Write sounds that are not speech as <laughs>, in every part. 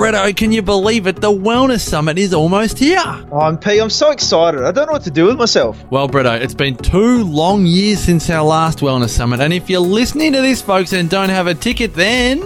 Bretto, can you believe it? The Wellness Summit is almost here. Oh, I'm P. I'm so excited. I don't know what to do with myself. Well, Bretto, it's been two long years since our last Wellness Summit, and if you're listening to this, folks, and don't have a ticket, then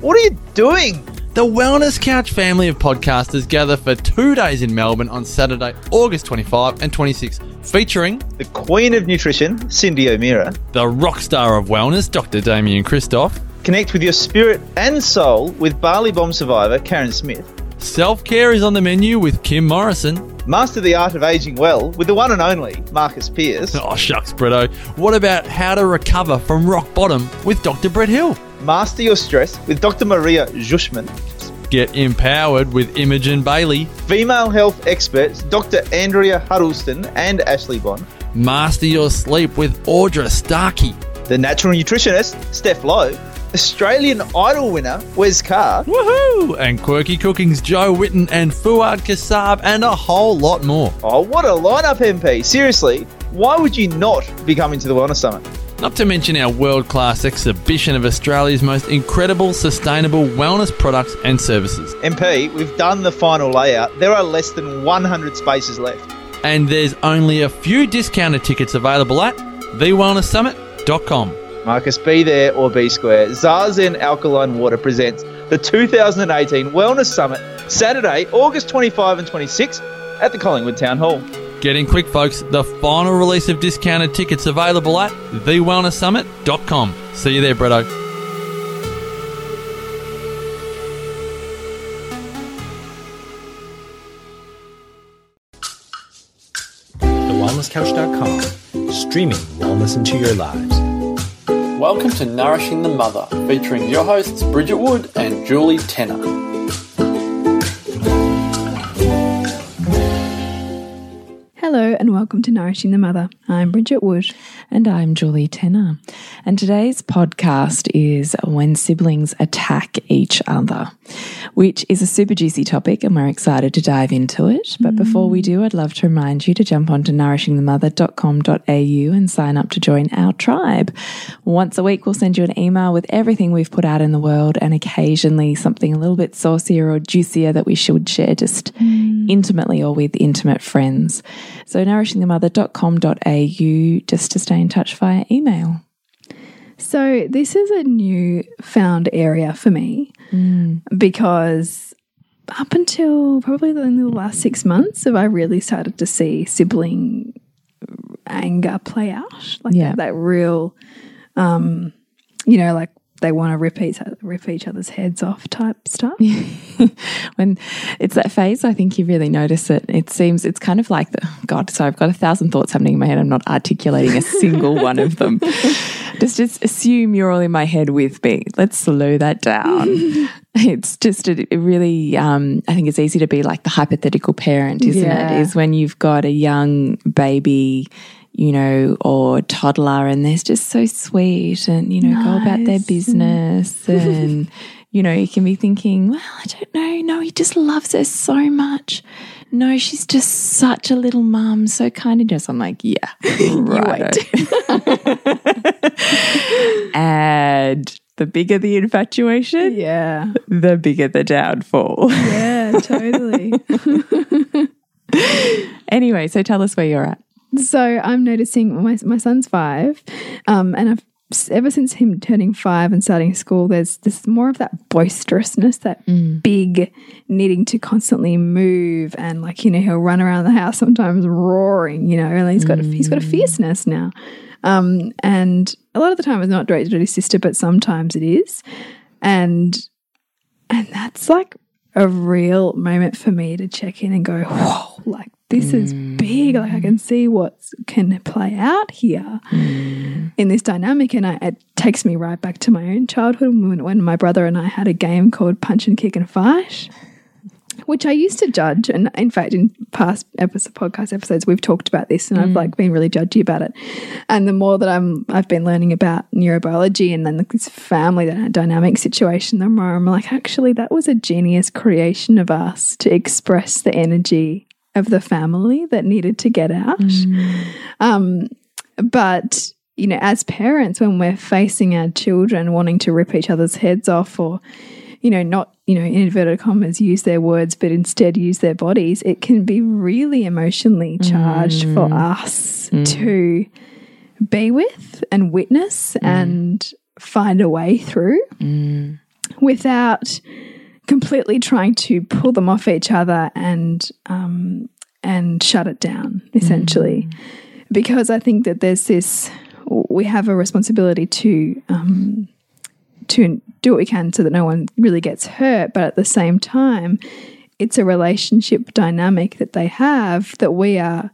What are you doing? the Wellness Couch family of podcasters gather for two days in Melbourne on Saturday, August 25 and 26, featuring The Queen of Nutrition, Cyndi O'Meara. the rock star of wellness, Dr. Damian Kristof, Connect with your spirit and soul with Bali Bomb survivor Karen Smith. self care is on the menu with Kim Morrison. Master the art of aging well with the one and only Marcus Pearce. Oh, shucks, Bretto. What about how to recover from rock bottom with Dr. Brett Hill? Master your stress with Dr. Maria Jushman. Get empowered with Imogen Bailey. Female health experts Dr. Andrea Huddleston and Ashley Bond. Master your sleep with Audra Starkey. The natural nutritionist Steph Lowe. Australian Idol winner Wes Carr. Woohoo! And Quirky Cooking's Jo Whitton and Fuad Kassab and a whole lot more. Oh, what a lineup, MP. Seriously, why would you not be coming to the Wellness Summit? Not to mention our world class exhibition of Australia's most incredible sustainable wellness products and services. MP, we've done the final layout. There are less than 100 spaces left. And there's only a few discounted tickets available at thewellnesssummit.com. Marcus, be there or be square. Zazen Alkaline Water presents the 2018 Wellness Summit, Saturday, August 25 and 26 at the Collingwood Town Hall. Get in quick, folks. The final release of discounted tickets available at thewellnesssummit.com. See you there, Bretto. TheWellnessCouch.com, streaming wellness into your lives. Welcome to Nourishing the Mother, featuring your hosts Bridget Wood and Julie Tenner. Hello and welcome to Nourishing the Mother. I'm Bridget Wood. And I'm Julie Tenner. And today's podcast is When Siblings Attack Each Other, which is a super juicy topic, and we're excited to dive into it. But before we do, I'd love to remind you to jump onto nourishingthemother.com.au and sign up to join our tribe. Once a week, we'll send you an email with everything we've put out in the world and occasionally something a little bit saucier or juicier that we should share just mm. intimately or with intimate friends. So, nourishingthemother.com.au just to stay in touch via email. So, this is a new found area for me because up until probably the, in the last six months have I really started to see sibling anger play out. Like Yeah. that, that real, um, you know, like they want to rip each, rip each other's heads off type stuff. <laughs> when it's that phase, I think you really notice it. It seems it's kind of like the God. So I've got a thousand thoughts happening in my head. I'm not articulating a single one of them. <laughs> Just just assume you're all in my head with me. Let's slow that down. <laughs> it's just a, it really. Um, I think it's easy to be like the hypothetical parent, isn't Yeah. it? Is when you've got a young baby. You know, or toddler, and they're just so sweet and, you know, go about their business <laughs> and you know, you can be thinking, well, I don't know. No, he just loves her so much. No, she's just such a little mum, so kind and just. I'm like, yeah, <laughs> right. <laughs> and the bigger the infatuation, yeah. the bigger the downfall. Yeah, totally. anyway, so tell us where you're at. So I'm noticing my my son's five, um, and I've ever since him turning five and starting school, there's this more of that boisterousness, that big needing to constantly move, and like you know he'll run around the house sometimes roaring, you know, and he's got a, he's got a fierceness now, um, and a lot of the time it's not directed at his sister, but sometimes it is, and and that's like a real moment for me to check in and go, whoa, like this is big. Like I can mm. see what can play out here mm. in this dynamic. And I, it takes me right back to my own childhood when, when my brother and I had a game called Punch and Kick and Fight. Which I used to judge, and in fact, in past episode, podcast episodes, we've talked about this, and I've mm. like been really judgy about it. And the more that I'm, I've been learning about neurobiology and then this family dynamic situation, the more I'm like, actually, that was a genius creation of us to express the energy of the family that needed to get out. Mm. Um, but you know, as parents, when we're facing our children wanting to rip each other's heads off or you know, not, you know, in inverted commas, use their words, but instead use their bodies, it can be really emotionally mm. charged for us mm. to be with and witness and find a way through without completely trying to pull them off each other and um, and shut it down essentially. Because I think that there's this we have a responsibility to um, to do what we can so that no one really gets hurt. But at the same time it's a relationship dynamic that they have that we are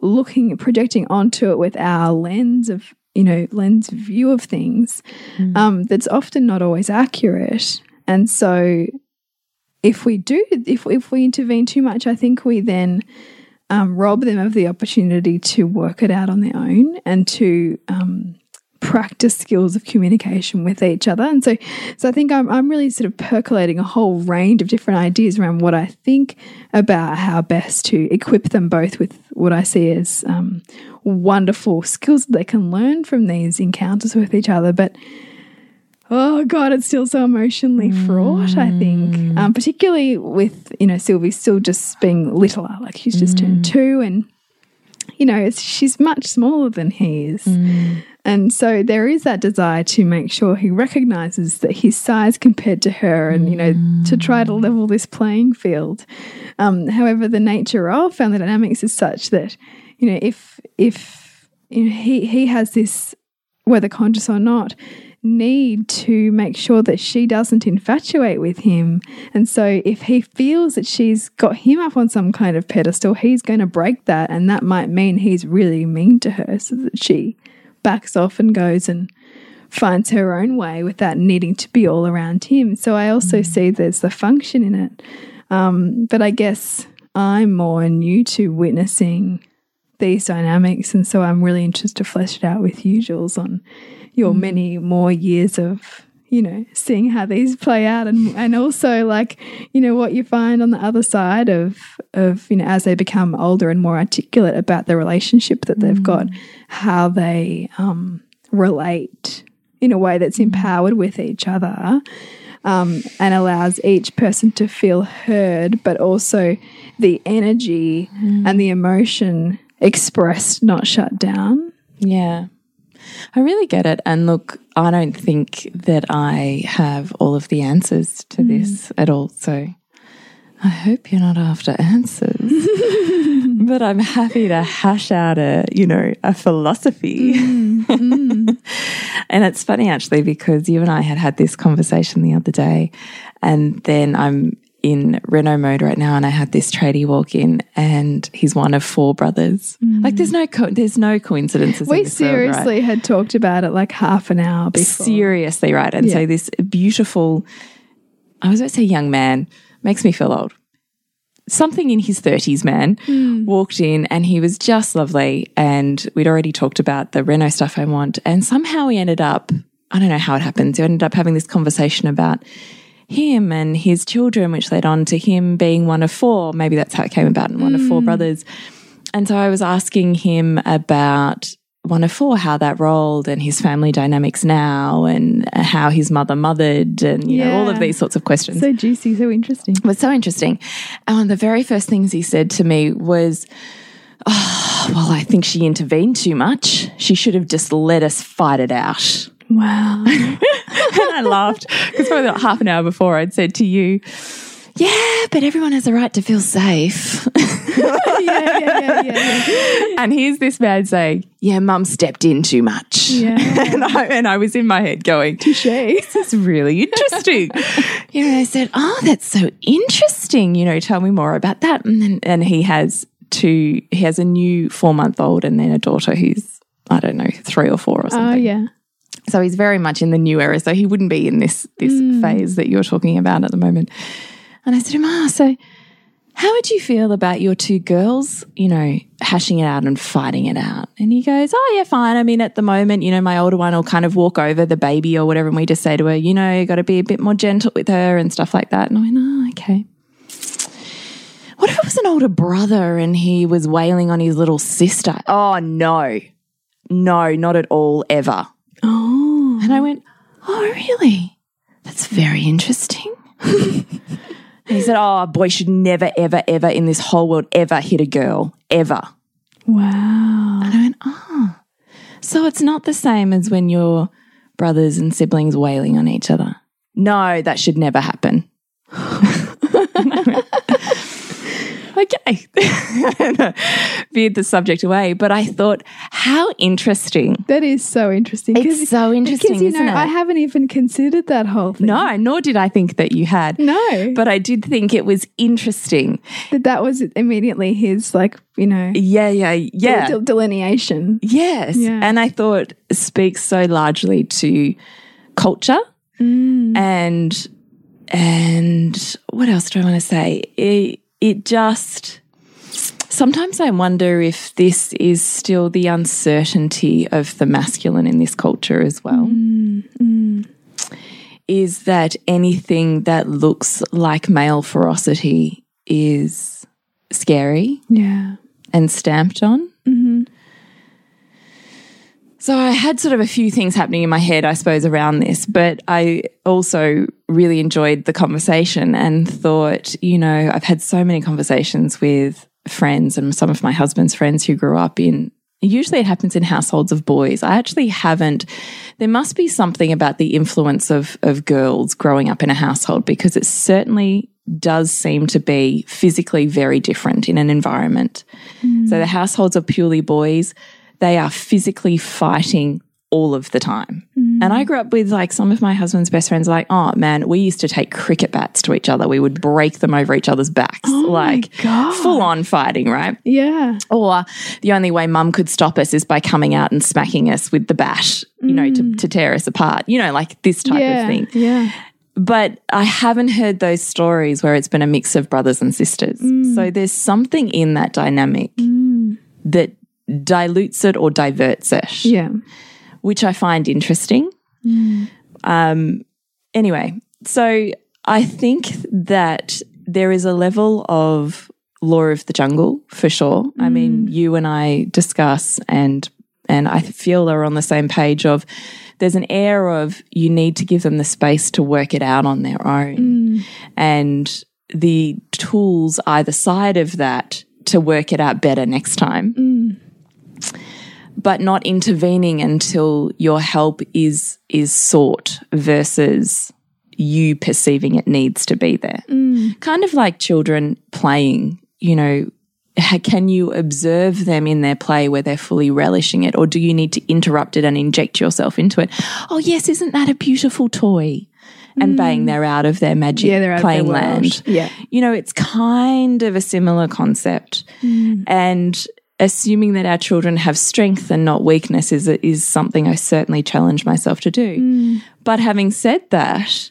looking projecting onto it with our lens of you know lens view of things um, that's often not always accurate. And so if we do if, if we intervene too much i think we then um, rob them of the opportunity to work it out on their own and to um, practice skills of communication with each other. And so, so I think I'm, I'm really sort of percolating a whole range of different ideas around what I think about how best to equip them both with what I see as um, wonderful skills that they can learn from these encounters with each other, but Oh God, it's still so emotionally fraught. I think, um, particularly with you know Sylvie still just being littler, like she's just turned two, and you know it's, she's much smaller than he is, and so there is that desire to make sure he recognizes that his size compared to her, and you know to try to level this playing field. Um, however, the nature of family dynamics is such that you know if if you know, he he has this whether conscious or not need to make sure that she doesn't infatuate with him. And so if he feels that she's got him up on some kind of pedestal, he's going to break that. And that might mean he's really mean to her so that she backs off and goes and finds her own way without needing to be all around him. So I also see there's the function in it. Um, but I guess I'm more new to witnessing these dynamics. And so I'm really interested to flesh it out with you, Jules, on your many more years of, you know, seeing how these play out and and also like, you know, what you find on the other side of of, you know, as they become older and more articulate about the relationship that they've got, how they um relate in a way that's empowered with each other. Um, and allows each person to feel heard, but also the energy and the emotion expressed, not shut down. Yeah. I really get it. And look, I don't think that I have all of the answers to hmm. this at all. So I hope you're not after answers. <laughs> but I'm happy to hash out a, you know, a philosophy. Hmm. Hmm. <laughs> and it's funny actually because you and I had had this conversation the other day and then I'm in Renault mode right now, and I had this tradie walk in, and he's one of four brothers. Mm. Like, there's no co- there's no coincidences. in We this world, right? seriously had talked about it like half an hour before. seriously right. And Yeah. so this beautiful, I was about to say young man, makes me feel old. Something in his 30s man mm. walked in and he was just lovely. And we'd already talked about the Renault stuff I want. And somehow we ended up, I don't know how it happens, we ended up having this conversation about him and his children, which led on to him being one of four. Maybe that's how it came about, and one of four mm. brothers. And so I was asking him about one of four, how that rolled and his family dynamics now and how his mother mothered and, you know, all of these sorts of questions. So juicy, so interesting. it was so interesting. And one of the very first things he said to me was, Oh, well, I think she intervened too much. She should have just let us fight it out. Wow. <laughs> And I laughed because probably about half an hour before I'd said to you, Yeah, but everyone has a right to feel safe. <laughs> yeah, yeah, yeah, yeah, yeah. And here's this man saying, Yeah, mum stepped in too much. Yeah. <laughs> and, I, and I was in my head going, Touche. This is really interesting. you know, I said, Oh, that's so interesting. You know, tell me more about that. And, then, and he has two, he has a new four month old and then a daughter who's, I don't know, three or four or something. Oh, something. yeah. So he's very much in the new era. So he wouldn't be in this this phase that you're talking about at the moment. And I said to him, ah, so how would you feel about your two girls, you know, hashing it out and fighting it out? And he goes, oh, yeah, fine. I mean, at the moment, you know, my older one will kind of walk over the baby or whatever. And we just say to her, you know, you got to be a bit more gentle with her and stuff like that. And I went, oh, okay. What if it was an older brother and he was wailing on his little sister? Oh, no. No, not at all, ever. Oh. And I went, Oh, really? That's very interesting. <laughs> he said, Oh, a boy should never, ever, ever in this whole world ever hit a girl, ever. Wow. And I went, Oh. So it's not the same as when your brothers and siblings wailing on each other. No, that should never happen. Okay. <laughs> Veered the subject away, but I thought, how interesting. That is so interesting. It's so interesting, Because, you isn't know, it? I haven't even considered that whole thing. No, nor did I think that you had. No. But I did think it was interesting. that that was immediately his, like, you know, Yeah, yeah, yeah. del- delineation. Yes. Yeah. And I thought it speaks so largely to culture mm. and and what else do I want to say? It, it just sometimes I wonder if this is still the uncertainty of the masculine in this culture as well. Is that anything that looks like male ferocity is scary Yeah. and stamped on? Mm-hmm. So I had sort of a few things happening in my head, I suppose, around this, but I also really enjoyed the conversation and thought, you know, I've had so many conversations with friends and some of my husband's friends who grew up in usually it happens in households of boys. I actually haven't there must be something about the influence of of girls growing up in a household because it certainly does seem to be physically very different in an environment. Mm. So the households of purely boys, they are physically fighting all of the time. And I grew up with like some of my husband's best friends, like, oh man, we used to take cricket bats to each other. We would break them over each other's backs, oh like full on fighting, right? Yeah. Or the only way mum could stop us is by coming out and smacking us with the bat, you know, to, mm. to tear us apart, you know, like this type yeah. of thing. Yeah. But I haven't heard those stories where it's been a mix of brothers and sisters. Mm. So there's something in that dynamic mm. that dilutes it or diverts it, Yeah. which I find interesting. Mm. Um, anyway, so I think that there is a level of law of the jungle for sure. I mean, mm. you and I discuss and and I feel are on the same page of there's an air of you need to give them the space to work it out on their own. Mm. And the tools either side of that to work it out better next time but not intervening until your help is is sought versus you perceiving it needs to be there. Mm. Kind of like children playing, you know, can you observe them in their play where they're fully relishing it or do you need to interrupt it and inject yourself into it? Oh yes, isn't that a beautiful toy? And mm. bang, they're out of their magic Yeah, they're out of their playing land Yeah. you know, it's kind of a similar concept. Mm. And assuming that our children have strength and not weakness is is something I certainly challenge myself to do. Mm. But having said that,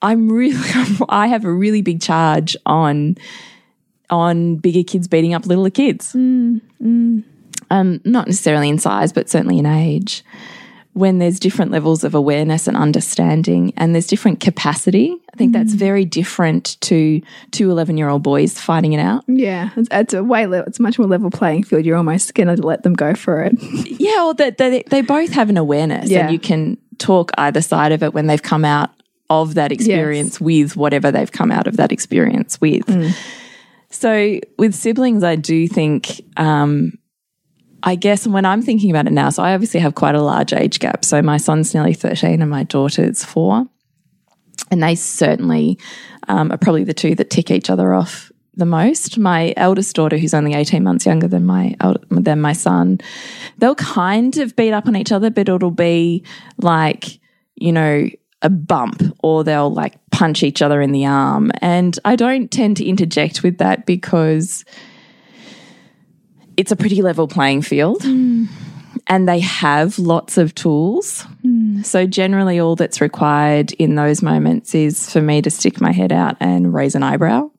I'm really <laughs> I have a really big charge on on bigger kids beating up littler kids. Mm. Mm. Um, not necessarily in size, but certainly in age. When there's different levels of awareness and understanding, and there's different capacity, I think that's very different to two 11 year old boys fighting it out. Yeah. It's, it's a way, le- it's much more level playing field. You're almost going to let them go for it. <laughs> Yeah, or that they, they both have an awareness, Yeah. and you can talk either side of it when they've come out of that experience with whatever they've come out of that experience with. So with siblings, I do think, um, I guess when I'm thinking about it now, so I obviously have quite a large age gap. So my son's nearly 13 and my daughter's four. And they certainly um, are probably the two that tick each other off the most. My eldest daughter, who's only 18 months younger than my than my son, they'll kind of beat up on each other, but it'll be like, you know, a bump or they'll like punch each other in the arm. And I don't tend to interject with that because it's a pretty level playing field and they have lots of tools. So, generally, all that's required in those moments is for me to stick my head out and raise an eyebrow.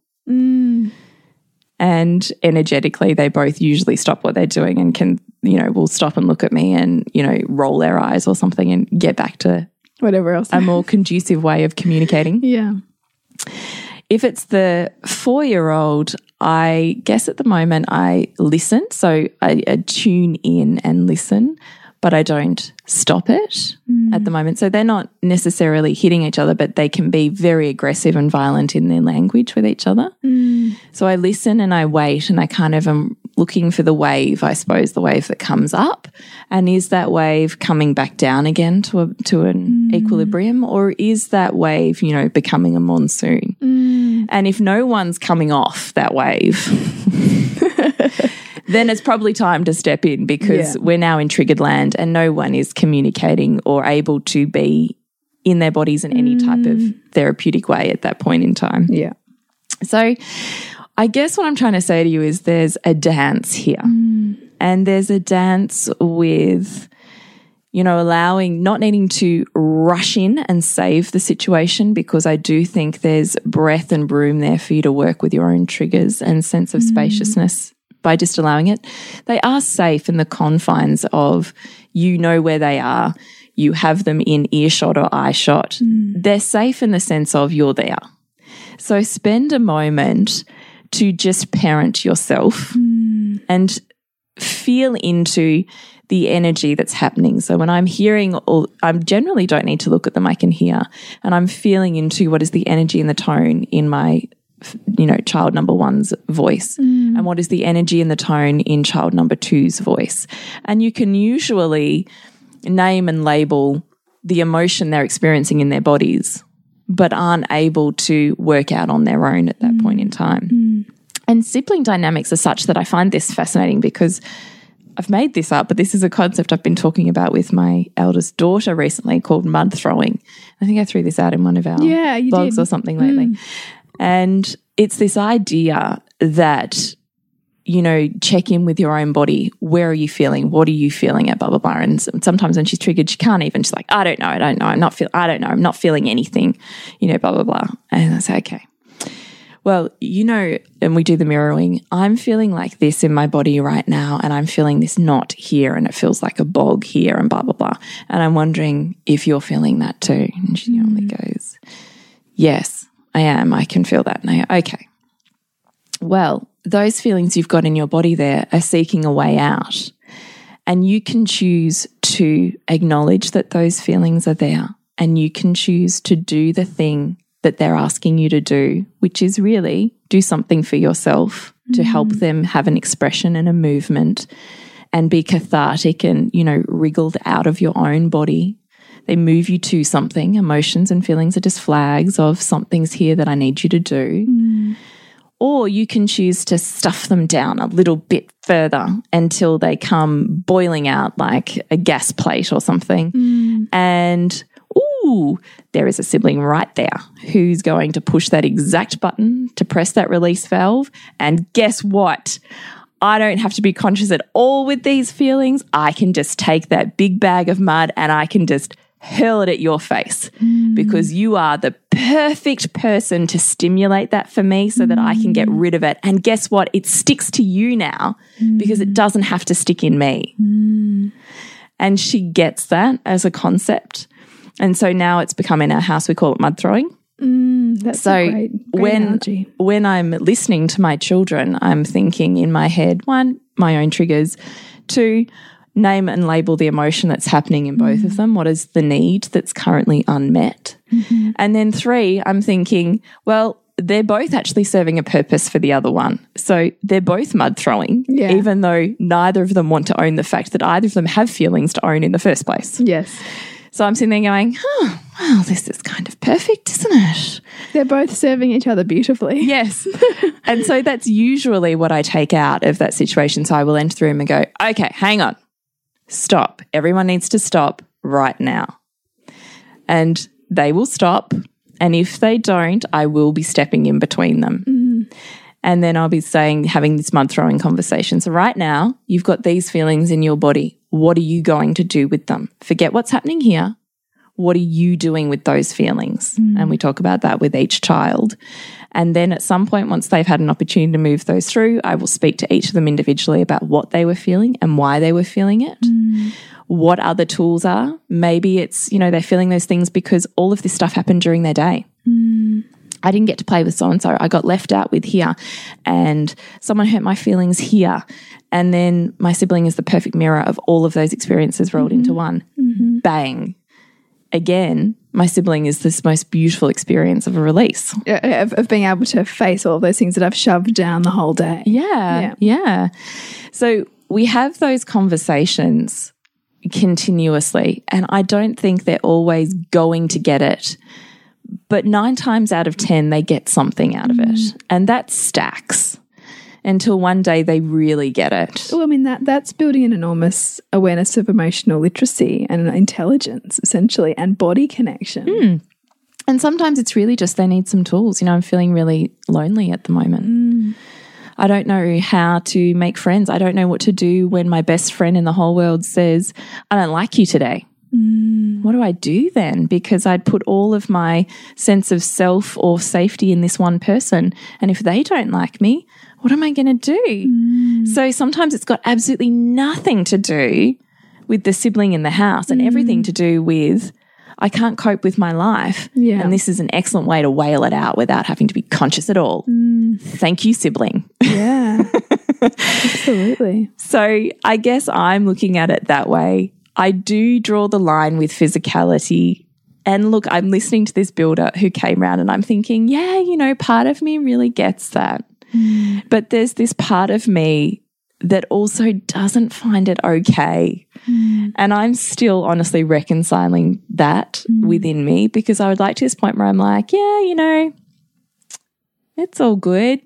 And energetically, they both usually stop what they're doing and can, you know, will stop and look at me and, you know, roll their eyes or something and get back to Whatever else. a more conducive way of communicating. <laughs> yeah. If it's the four year old, I guess at the moment I listen. So I, I tune in and listen. But I don't stop it at the mm. moment. So they're not necessarily hitting each other, but they can be very aggressive and violent in their language with each other. Mm. So I listen and I wait and I kind of am looking for the wave, I suppose, the wave that comes up. And is that wave coming back down again to a, to an mm. equilibrium or is that wave, you know, becoming a monsoon? And if no one's coming off that wave, <laughs> then it's probably time to step in because Yeah. we're now in triggered land and no one is communicating or able to be in their bodies in any type of mm. therapeutic way at that point in time. Yeah. So, I guess what I'm trying to say to you is there's a dance here. Mm. And there's a dance with, you know, allowing, not needing to rush in and save the situation because I do think there's breath and room there for you to work with your own triggers and sense of mm. spaciousness by just allowing it. They are safe in the confines of you know where they are, you have them in earshot or eye shot. Hmm. They're safe in the sense of you're there. So spend a moment to just parent yourself hmm. and feel into the energy that's happening. So when I'm hearing all, I generally don't need to look at them, I can hear. And I'm feeling into what is the energy and the tone in my, you know, child number one's voice. Mm. And what is the energy and the tone in child number two's voice. And you can usually name and label the emotion they're experiencing in their bodies, but aren't able to work out on their own at that mm. point in time. Mm. And sibling dynamics are such that I find this fascinating because I've made this up, but this is a concept I've been talking about with my eldest daughter recently called mud throwing. I think I threw this out in one of our Yeah, blogs did. or something lately. And it's this idea that, you know, check in with your own body. Where are you feeling? What are you feeling at blah, blah, blah. And sometimes when she's triggered, she can't even, she's like, I don't know, I don't know, I'm not feel, I don't know, I'm not feeling anything, you know, blah, blah, blah. And I say, okay. Well, you know, and we do the mirroring. I'm feeling like this in my body right now, and I'm feeling this knot here, and it feels like a bog here, and blah, blah, blah. And I'm wondering if you're feeling that too. And she only mm. goes, Yes, I am. I can feel that. Go, Okay. Well, those feelings you've got in your body there are seeking a way out. And you can choose to acknowledge that those feelings are there. And you can choose to do the thing that they're asking you to do, which is really do something for yourself to mm. help them have an expression and a movement and be cathartic and, you know, wriggled out of your own body. They move you to something. Emotions and feelings are just flags of something's here that I need you to do. Mm. Or you can choose to stuff them down a little bit further until they come boiling out like a gas plate or something. Mm. And ooh, there is a sibling right there who's going to push that exact button to press that release valve. And guess what? I don't have to be conscious at all with these feelings. I can just take that big bag of mud and I can just hurl it at your face mm. because you are the perfect person to stimulate that for me so that I can get mm. rid of it. And guess what? It sticks to you now because it mm. doesn't have to stick in me. And she gets that as a concept. And so now it's become in our house, we call it mud throwing. That's So great, great when analogy. when I'm listening to my children, I'm thinking in my head, one, my own triggers, two, name and label the emotion that's happening in both of mm. them. What is the need that's currently unmet? Mm-hmm. And then three, I'm thinking, well, they're both actually serving a purpose for the other one. So they're both mud throwing, Yeah. even though neither of them want to own the fact that either of them have feelings to own in the first place. Yes. So I'm sitting there going, oh, well, this is kind of perfect, isn't it? They're both serving each other beautifully. <laughs> Yes. and so that's usually what I take out of that situation. So I will enter the room and go, okay, hang on, stop. Everyone needs to stop right now. And they will stop. And if they don't, I will be stepping in between them. Mm-hmm. And then I'll be saying, having this mud throwing conversation. So, right now, you've got these feelings in your body. What are you going to do with them? Forget what's happening here. What are you doing with those feelings? Mm. And we talk about that with each child. And then at some point, once they've had an opportunity to move those through, I will speak to each of them individually about what they were feeling and why they were feeling it. Mm. What other tools are. Maybe it's, you know, they're feeling those things because all of this stuff happened during their day. Mm. I didn't get to play with so and so. I got left out with here, and someone hurt my feelings here. And then my sibling is the perfect mirror of all of those experiences rolled mm-hmm. into one. Mm-hmm. Bang. Again, my sibling is this most beautiful experience of a release. Yeah, Of, of being able to face all those things that I've shoved down the whole day. Yeah, yeah. So we have those conversations continuously, and I don't think they're always going to get it. But nine times out of 10, they get something out of it. Mm. And that stacks until one day they really get it. Well, I mean that that's building an enormous awareness of emotional literacy and intelligence, essentially, and body connection. Hmm. And sometimes it's really just they need some tools. You know, I'm feeling really lonely at the moment. Hmm. I don't know how to make friends. I don't know what to do when my best friend in the whole world says, I don't like you today. Hmm. What do I do then? Because I'd put all of my sense of self or safety in this one person. And if they don't like me, what am I going to do? Mm. So sometimes it's got absolutely nothing to do with the sibling in the house and everything mm. to do with I can't cope with my life. Yeah. And this is an excellent way to wail it out without having to be conscious at all. Mm. Thank you, sibling. Yeah, <laughs> absolutely. So I guess I'm looking at it that way. I do draw the line with physicality. And look, I'm listening to this builder who came around and I'm thinking, yeah, you know, part of me really gets that. Mm. But there's this part of me that also doesn't find it okay. Mm. And I'm still honestly reconciling that mm. within me because I would like to this point where I'm like, yeah, you know, it's all good.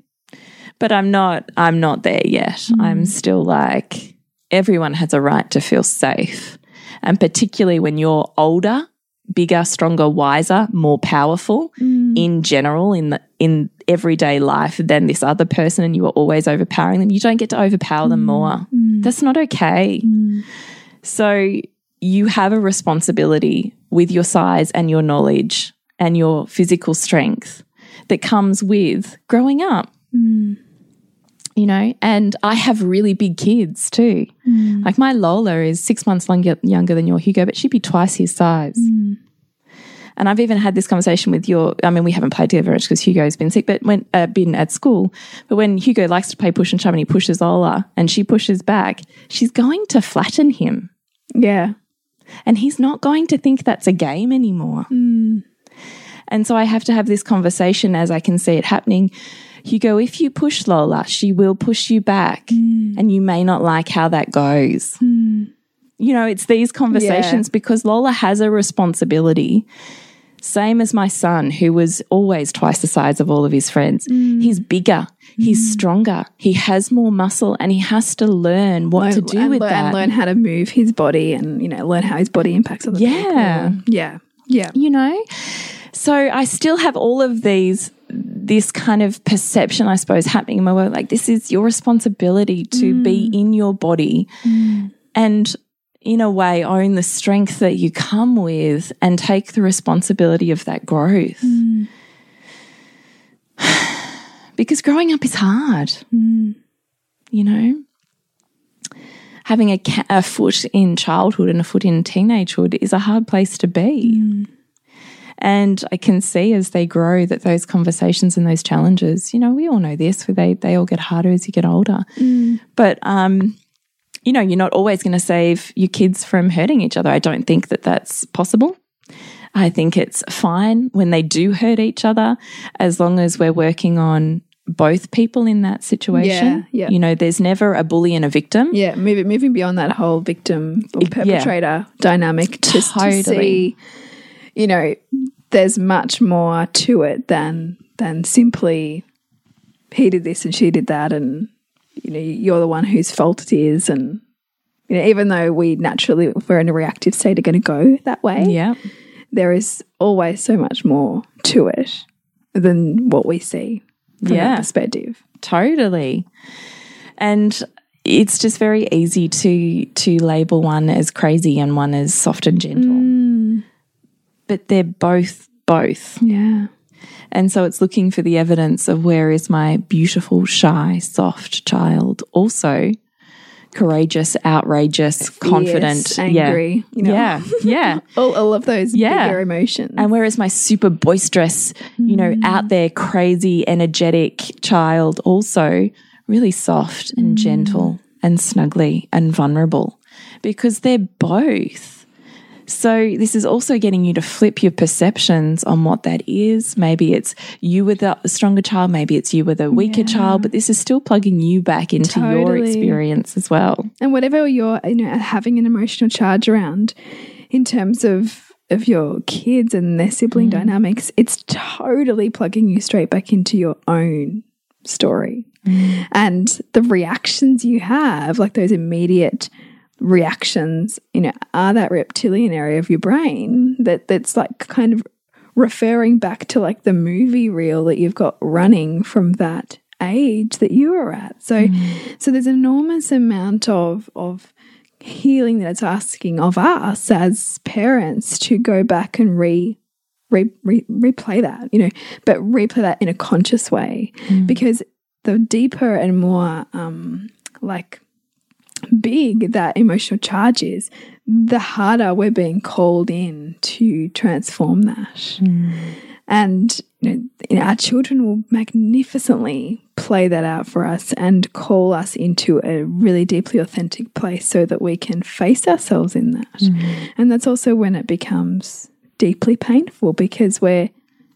But I'm not I'm not there yet. I'm still like everyone has a right to feel safe. And particularly when you're older, bigger, stronger, wiser, more powerful in general in the in everyday life than this other person and you are always overpowering them, you don't get to overpower them mm. more. Mm. That's not okay. Mm. So you have a responsibility with your size and your knowledge and your physical strength that comes with growing up. You know, and I have really big kids too. Like my Lola is six months longer, younger than your Hugo, but she'd be twice his size. And I've even had this conversation with your. I mean, we haven't played together much because Hugo's been sick, but when uh, been at school. But when Hugo likes to play push and shove and he pushes Lola and she pushes back, she's going to flatten him, Yeah, and he's not going to think that's a game anymore. Hmm. And so I have to have this conversation as I can see it happening. Hugo, if you push Lola, she will push you back, hmm. and you may not like how that goes. Hmm. You know, it's these conversations because Lola has a responsibility. Same as my son, who was always twice the size of all of his friends. Mm. He's bigger, he's mm. stronger, he has more muscle, and he has to learn what to do with learn, that. and learn how to move his body, and you know, learn how his body impacts other Yeah. people. Yeah, yeah, you know? So I still have all of these, this kind of perception, I suppose, happening in my work. Like, this is your responsibility to be mm. in your body and, in a way, own the strength that you come with and take the responsibility of that growth. <sighs> because growing up is hard, you know? Having a, a foot in childhood and a foot in teenagehood is a hard place to be. And I can see as they grow that those conversations and those challenges, you know, we all know this, where they, they all get harder as you get older. But, um, you know, you're not always going to save your kids from hurting each other. I don't think that that's possible. I think it's fine when they do hurt each other as long as we're working on both people in that situation. Yeah, yeah. You know, there's never a bully and a victim. yeah. Moving moving beyond that whole victim or Yeah. perpetrator dynamic to, to see, you know, there's much more to it than than simply he did this and she did that, and you know, you're the one whose fault it is, and you know, even though we naturally, if we're in a reactive state, are going to go that way. Yeah. there is always so much more to it than what we see from Yeah. that perspective. Totally. And it's just very easy to to label one as crazy and one as soft and gentle. Mm. But they're both both. Yeah. And so it's looking for the evidence of where is my beautiful, shy, soft child also courageous, outrageous, confident, angry, you know. Yeah. Yeah. <laughs> All, all of those Yeah. bigger emotions. And where is my super boisterous, you know, mm. out there, crazy, energetic child also really soft and mm. gentle and snuggly and vulnerable because they're both. So, this is also getting you to flip your perceptions on what that is. Maybe it's you with a stronger child, maybe it's you with a weaker child, but this is still plugging you back into your experience as well. and whatever you're you know having an emotional charge around in terms of of your kids and their sibling mm. dynamics it's totally plugging you straight back into your own story. Mm. And the reactions you have like those immediate reactions you know are that reptilian area of your brain that that's like kind of referring back to like the movie reel that you've got running from that age that you were at? So so there's an enormous amount of of healing that it's asking of us as parents to go back and re, re, re replay that you know but replay that in a conscious way. Because the deeper and more um like big that emotional charge is the harder we're being called in to transform that and you know, our children will magnificently play that out for us and call us into a really deeply authentic place so that we can face ourselves in that. Mm-hmm. And that's also when it becomes deeply painful because we're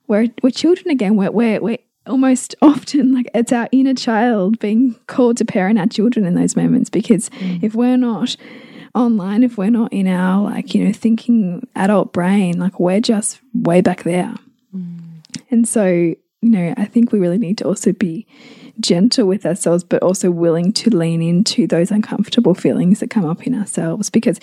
we're we're children again. We're we're, we're almost <laughs> often like it's our inner child being called to parent our children in those moments because mm. if we're not online if we're not in our like you know thinking adult brain like we're just way back there. Mm. And so, you know, I think we really need to also be gentle with ourselves, but also willing to lean into those uncomfortable feelings that come up in ourselves because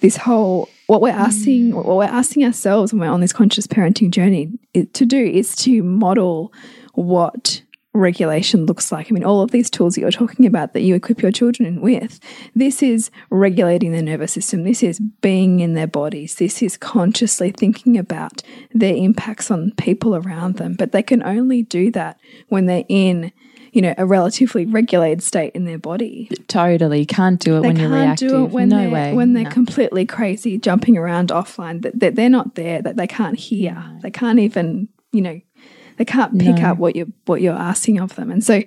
this whole what we're asking mm. what we're asking ourselves when we're on this conscious parenting journey to do is to model what regulation looks like. I mean, all of these tools that you're talking about that you equip your children with, this is regulating their nervous system. This is being in their bodies. This is consciously thinking about their impacts on people around them. But they can only do that when they're in, you know, a relatively regulated state in their body. Totally. Can't do it They when you're can't reactive. do it when no they're way. when they're No. completely crazy, jumping around offline. That that they're not there. That they can't hear. They can't even you know they can't pick No. up what you're what you're asking of them. And so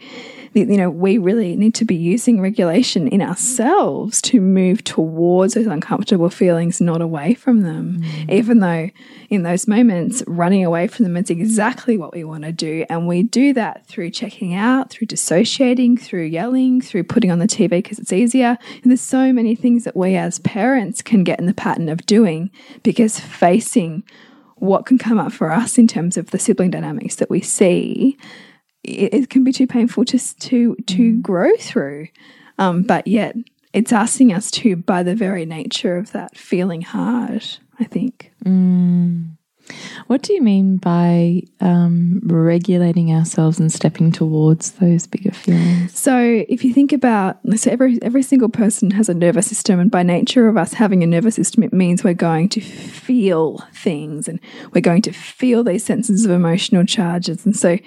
you know we really need to be using regulation in ourselves to move towards those uncomfortable feelings, not away from them. Mm. Even though in those moments running away from them is exactly what we want to do, and we do that through checking out, through dissociating, through yelling, through putting on the TV because it's easier. And there's so many things that we as parents can get in the pattern of doing because facing what can come up for us in terms of the sibling dynamics that we see, it, it can be too painful to to to grow through. Um, but yet, it's asking us to, by the very nature of that, feeling hard. I think. What do you mean by um, regulating ourselves and stepping towards those bigger feelings? So, if you think about, so every every single person has a nervous system, and by nature of us having a nervous system, it means we're going to feel things, and we're going to feel these senses of emotional charges. And so,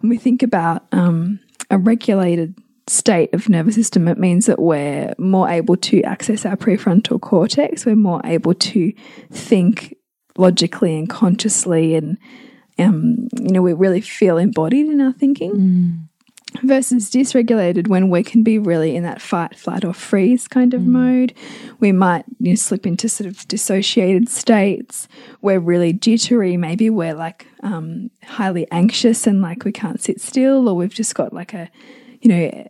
when we think about um, a regulated state of nervous system, it means that we're more able to access our prefrontal cortex. We're more able to think logically and consciously, and um, you know, we really feel embodied in our thinking versus dysregulated when we can be really in that fight, flight, or freeze kind of mode. We might you know, slip into sort of dissociated states. We're really jittery. Maybe we're like um, highly anxious and like we can't sit still, or we've just got like a, you know,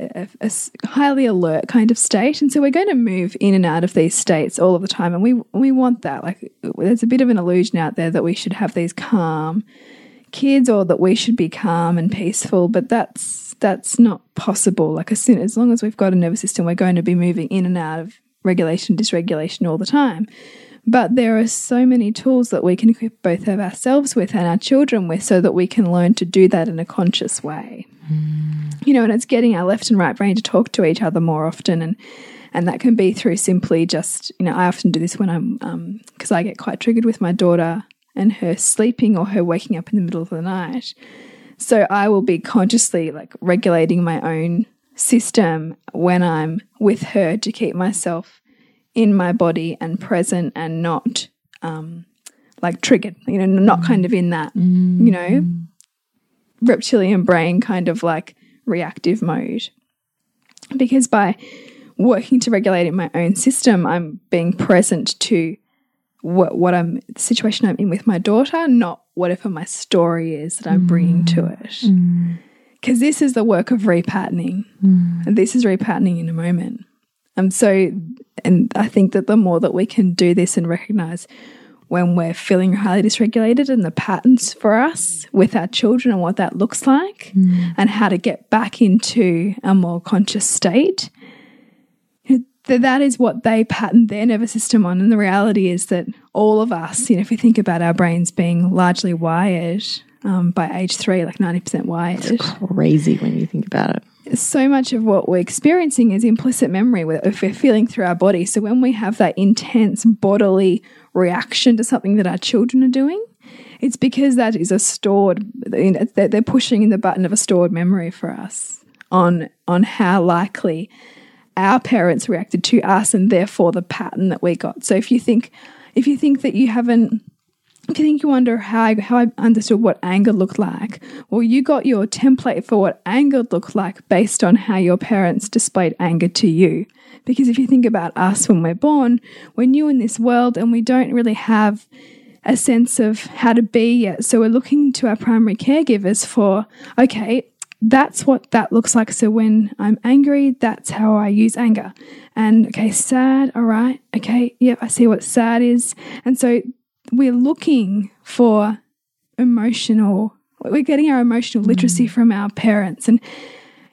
a, a highly alert kind of state, and so we're going to move in and out of these states all of the time, and we we want that. Like, there's a bit of an illusion out there that we should have these calm kids, or that we should be calm and peaceful, but that's that's not possible. Like, as soon as long as we've got a nervous system, we're going to be moving in and out of regulation, dysregulation all the time. But there are so many tools that we can equip both of ourselves with and our children with so that we can learn to do that in a conscious way mm. you know, and it's getting our left and right brain to talk to each other more often, and and that can be through simply just, you know, I often do this when I'm um, because I get quite triggered with my daughter and her sleeping or her waking up in the middle of the night. So I will be consciously like regulating my own system when I'm with her to keep myself in my body and present and not um, like triggered, you know, not mm. kind of in that, you know, mm. reptilian brain kind of like reactive mode. because by working to regulate in my own system, I'm being present to what what I'm the situation I'm in with my daughter, not whatever my story is that I'm bringing to mm. it. Because this is the work of repatterning, and this is repatterning in a moment. Um, so, and I think that the more that we can do this and recognize when we're feeling highly dysregulated and the patterns for us with our children and what that looks like, and how to get back into a more conscious state, that that is what they pattern their nervous system on. And the reality is that all of us, you know, if we think about our brains being largely wired um, by age three, like 90% wired, Crazy when you think about it. so much of what we're experiencing is implicit memory with- if we're feeling through our body. So when we have that intense bodily reaction to something that our children are doing, it's because that is a stored, they're they're pushing in the button of a stored memory for us on, on how likely our parents reacted to us and therefore the pattern that we got. So if you think, if you think that you haven't you think you wonder how I, how I understood what anger looked like, well, you got your template for what anger looked like based on how your parents displayed anger to you. Because if you think about us when we're born, we're new in this world and we don't really have a sense of how to be yet. So we're looking to our primary caregivers for, okay, that's what that looks like. So when I'm angry, that's how I use anger. And okay, sad, all right, okay, yep, I see what sad is. And so we're looking for emotional, we're getting our emotional literacy mm. from our parents. And,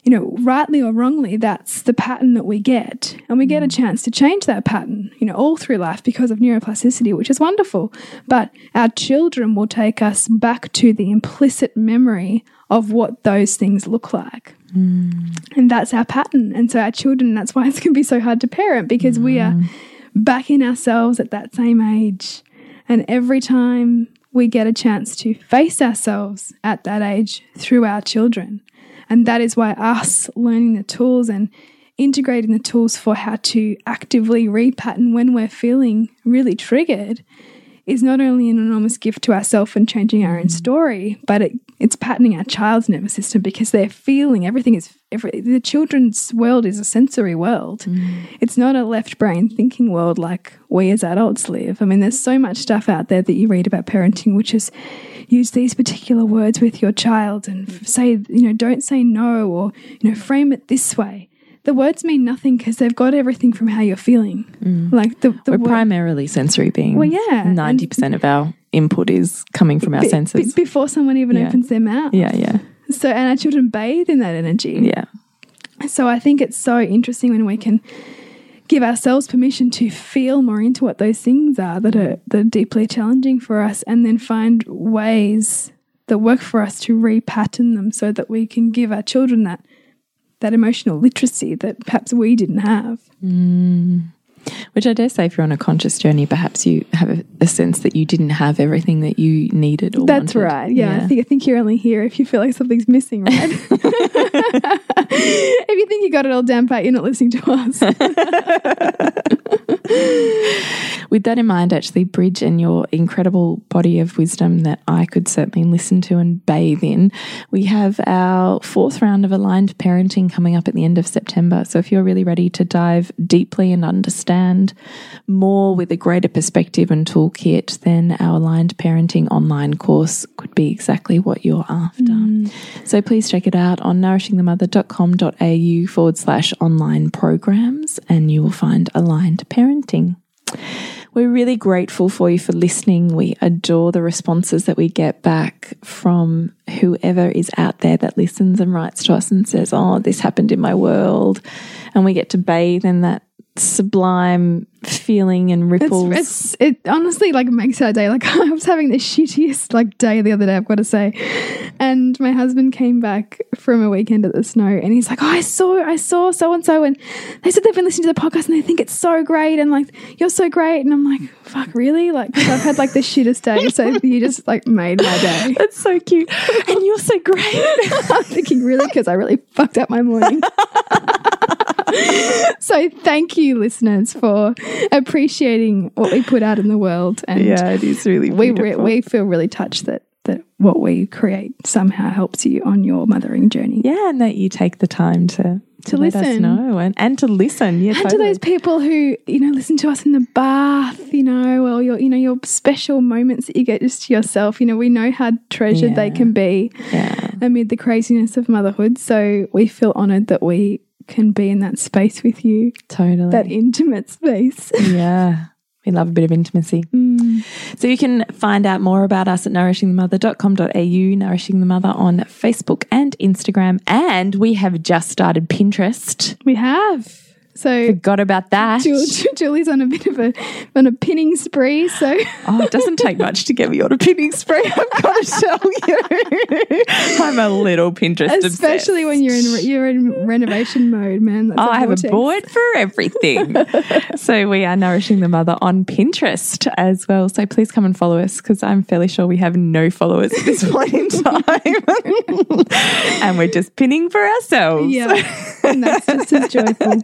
you know, rightly or wrongly, that's the pattern that we get. And we get a mm. chance to change that pattern, you know, all through life because of neuroplasticity, which is wonderful. But our children will take us back to the implicit memory of what those things look like. Mm. And that's our pattern. And so our children, that's why it's going to be so hard to parent because we are back in ourselves at that same age. And every time we get a chance to face ourselves at that age through our children. And that is why us learning the tools and integrating the tools for how to actively repattern when we're feeling really triggered is not only an enormous gift to ourselves and changing our own mm-hmm. story, but it, it's patterning our child's nervous system because they're feeling everything is every, the children's world is a sensory world. Mm. It's not a left brain thinking world like we as adults live. I mean, there's so much stuff out there that you read about parenting, which is use these particular words with your child and mm. say, you know, don't say no or, you know, frame it this way. The words mean nothing because they've got everything from how you're feeling. Mm. Like the, the We're primarily sensory beings. Well, yeah, Ninety percent of our input is coming from our senses. be- before someone even Yeah. opens their mouth. yeah, yeah, So, and our children bathe in that energy. yeah. So, I think it's so interesting when we can give ourselves permission to feel more into what those things are that are that are deeply challenging for us, and then find ways that work for us to repattern them, so that we can give our children that that emotional literacy that perhaps we didn't have. Mm. Which I dare say, if you're on a conscious journey, perhaps you have a, a sense that you didn't have everything that you needed or That's wanted. right. Yeah, I think I think you're only here if you feel like something's missing, right? <laughs> <laughs> if you think you got it all down pat, you're not listening to us. <laughs> <laughs> With that in mind, actually, Bridge and your incredible body of wisdom that I could certainly listen to and bathe in, we have our fourth round of aligned parenting coming up at the end of September. So if you're really ready to dive deeply and understand more with a greater perspective and toolkit, then our aligned parenting online course could be exactly what you're after. Mm. So please check it out on nourishingthemother.com.au forward slash online programs and you will find aligned parenting. We're really grateful for you for listening. We adore the responses that we get back from whoever is out there that listens and writes to us and says, Oh, this happened in my world. And we get to bathe in that sublime feeling and ripples. It's, it's it honestly like makes our day. Like <laughs> I was having the shittiest like day the other day. I've got to say, and my husband came back from a weekend at the snow, and he's like, "Oh, I saw, I saw so and so, and they said they've been listening to the podcast and they think it's so great, and like you're so great." And I'm like, "Fuck, really?" Like 'cause I've had like the shittest day, so you just like made my day. <laughs> That's so cute. And you're so great. <laughs> I'm thinking really because I really fucked up my morning. <laughs> so thank you, listeners, for appreciating what we put out in the world, and it is really we re- we feel really touched that that what we create somehow helps you on your mothering journey. Yeah, and that you take the time to to, To let us listen. know and, and to listen. Yeah, And to those people who, you know, listen to us in the bath, you know, or your, you know, your special moments that you get just to yourself. You know, we know how treasured they can be yeah. amid the craziness of motherhood. So we feel honored that we can be in that space with you, Totally. that intimate space. <laughs> yeah. We love a bit of intimacy. Mm. So you can find out more about us at nourishingthemother.com.au, Nourishing the Mother on Facebook and Instagram. And we have just started Pinterest. We have. So Forgot about that. Julie's on a bit of a on a pinning spree. So Oh, it doesn't take much to get me on a pinning spree, I've got to tell you. I'm a little Pinterest especially when you're in you're in renovation mode, man. That's Oh, I have a board for everything. so we are nourishing the mother on Pinterest as well. So please come and follow us because I'm fairly sure we have no followers at this point in time, <laughs> and we're just pinning for ourselves. Yeah, and that's just as joyful.